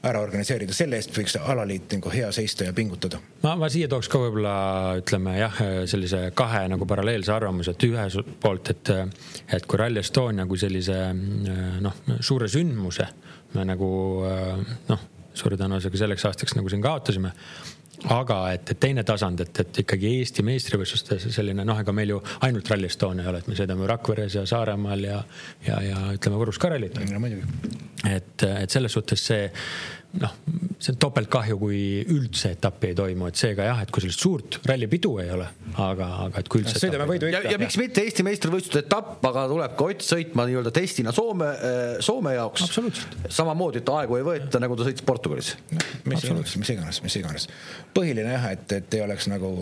ära organiseerida, selle eest võiks alaliit nagu hea seista ja pingutada. ma, ma siia tooks ka võib-olla ütleme jah, sellise kahe nagu paralleelse arvamuse, et ühelt poolt, et, et kui Rally Estonia kui sellise noh, suure sündmuse me nagu noh, suure tõenäosusega selleks aastaks nagu siin kaotasime aga et, et teine tasand, et, et ikkagi Eesti meistrivõistlustes selline noh, ega meil ju ainult Rally Estonia ei ole, et me sõidame Rakveres ja Saaremaal ja, ja, ja ütleme Võrus ka rallit. et, et selles suhtes see noh, see on topeltkahju, kui üldse etappi ei toimu, et seega jah, et kui sellist suurt rallipidu ei ole, aga, aga et kui üldse. sõidame võidu ikka. ja, ja miks mitte Eesti meistrivõistluste etapp, aga tuleb ka Ott sõitma nii-öelda testina Soome, äh, Soome jaoks. samamoodi, et aegu ei võeta, nagu ta sõitis Portugalis mis iganes, mis iganes, mis iganes. põhiline jah, et, et ei oleks nagu,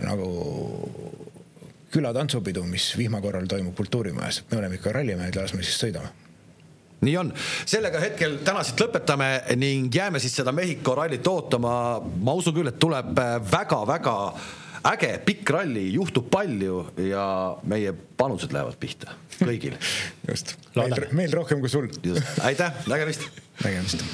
nagu külatantsupidu, mis vihma korral toimub kultuurimajas, me oleme ikka rallimehed, las me siis sõidame nii on, sellega hetkel täna siit lõpetame ning jääme siis seda Mehhiko rallit ootama. ma usun küll, et tuleb väga-väga äge pikk ralli, juhtub palju ja meie panused lähevad pihta kõigil. just, meil, meil rohkem kui sul. just, aitäh, nägemist. nägemist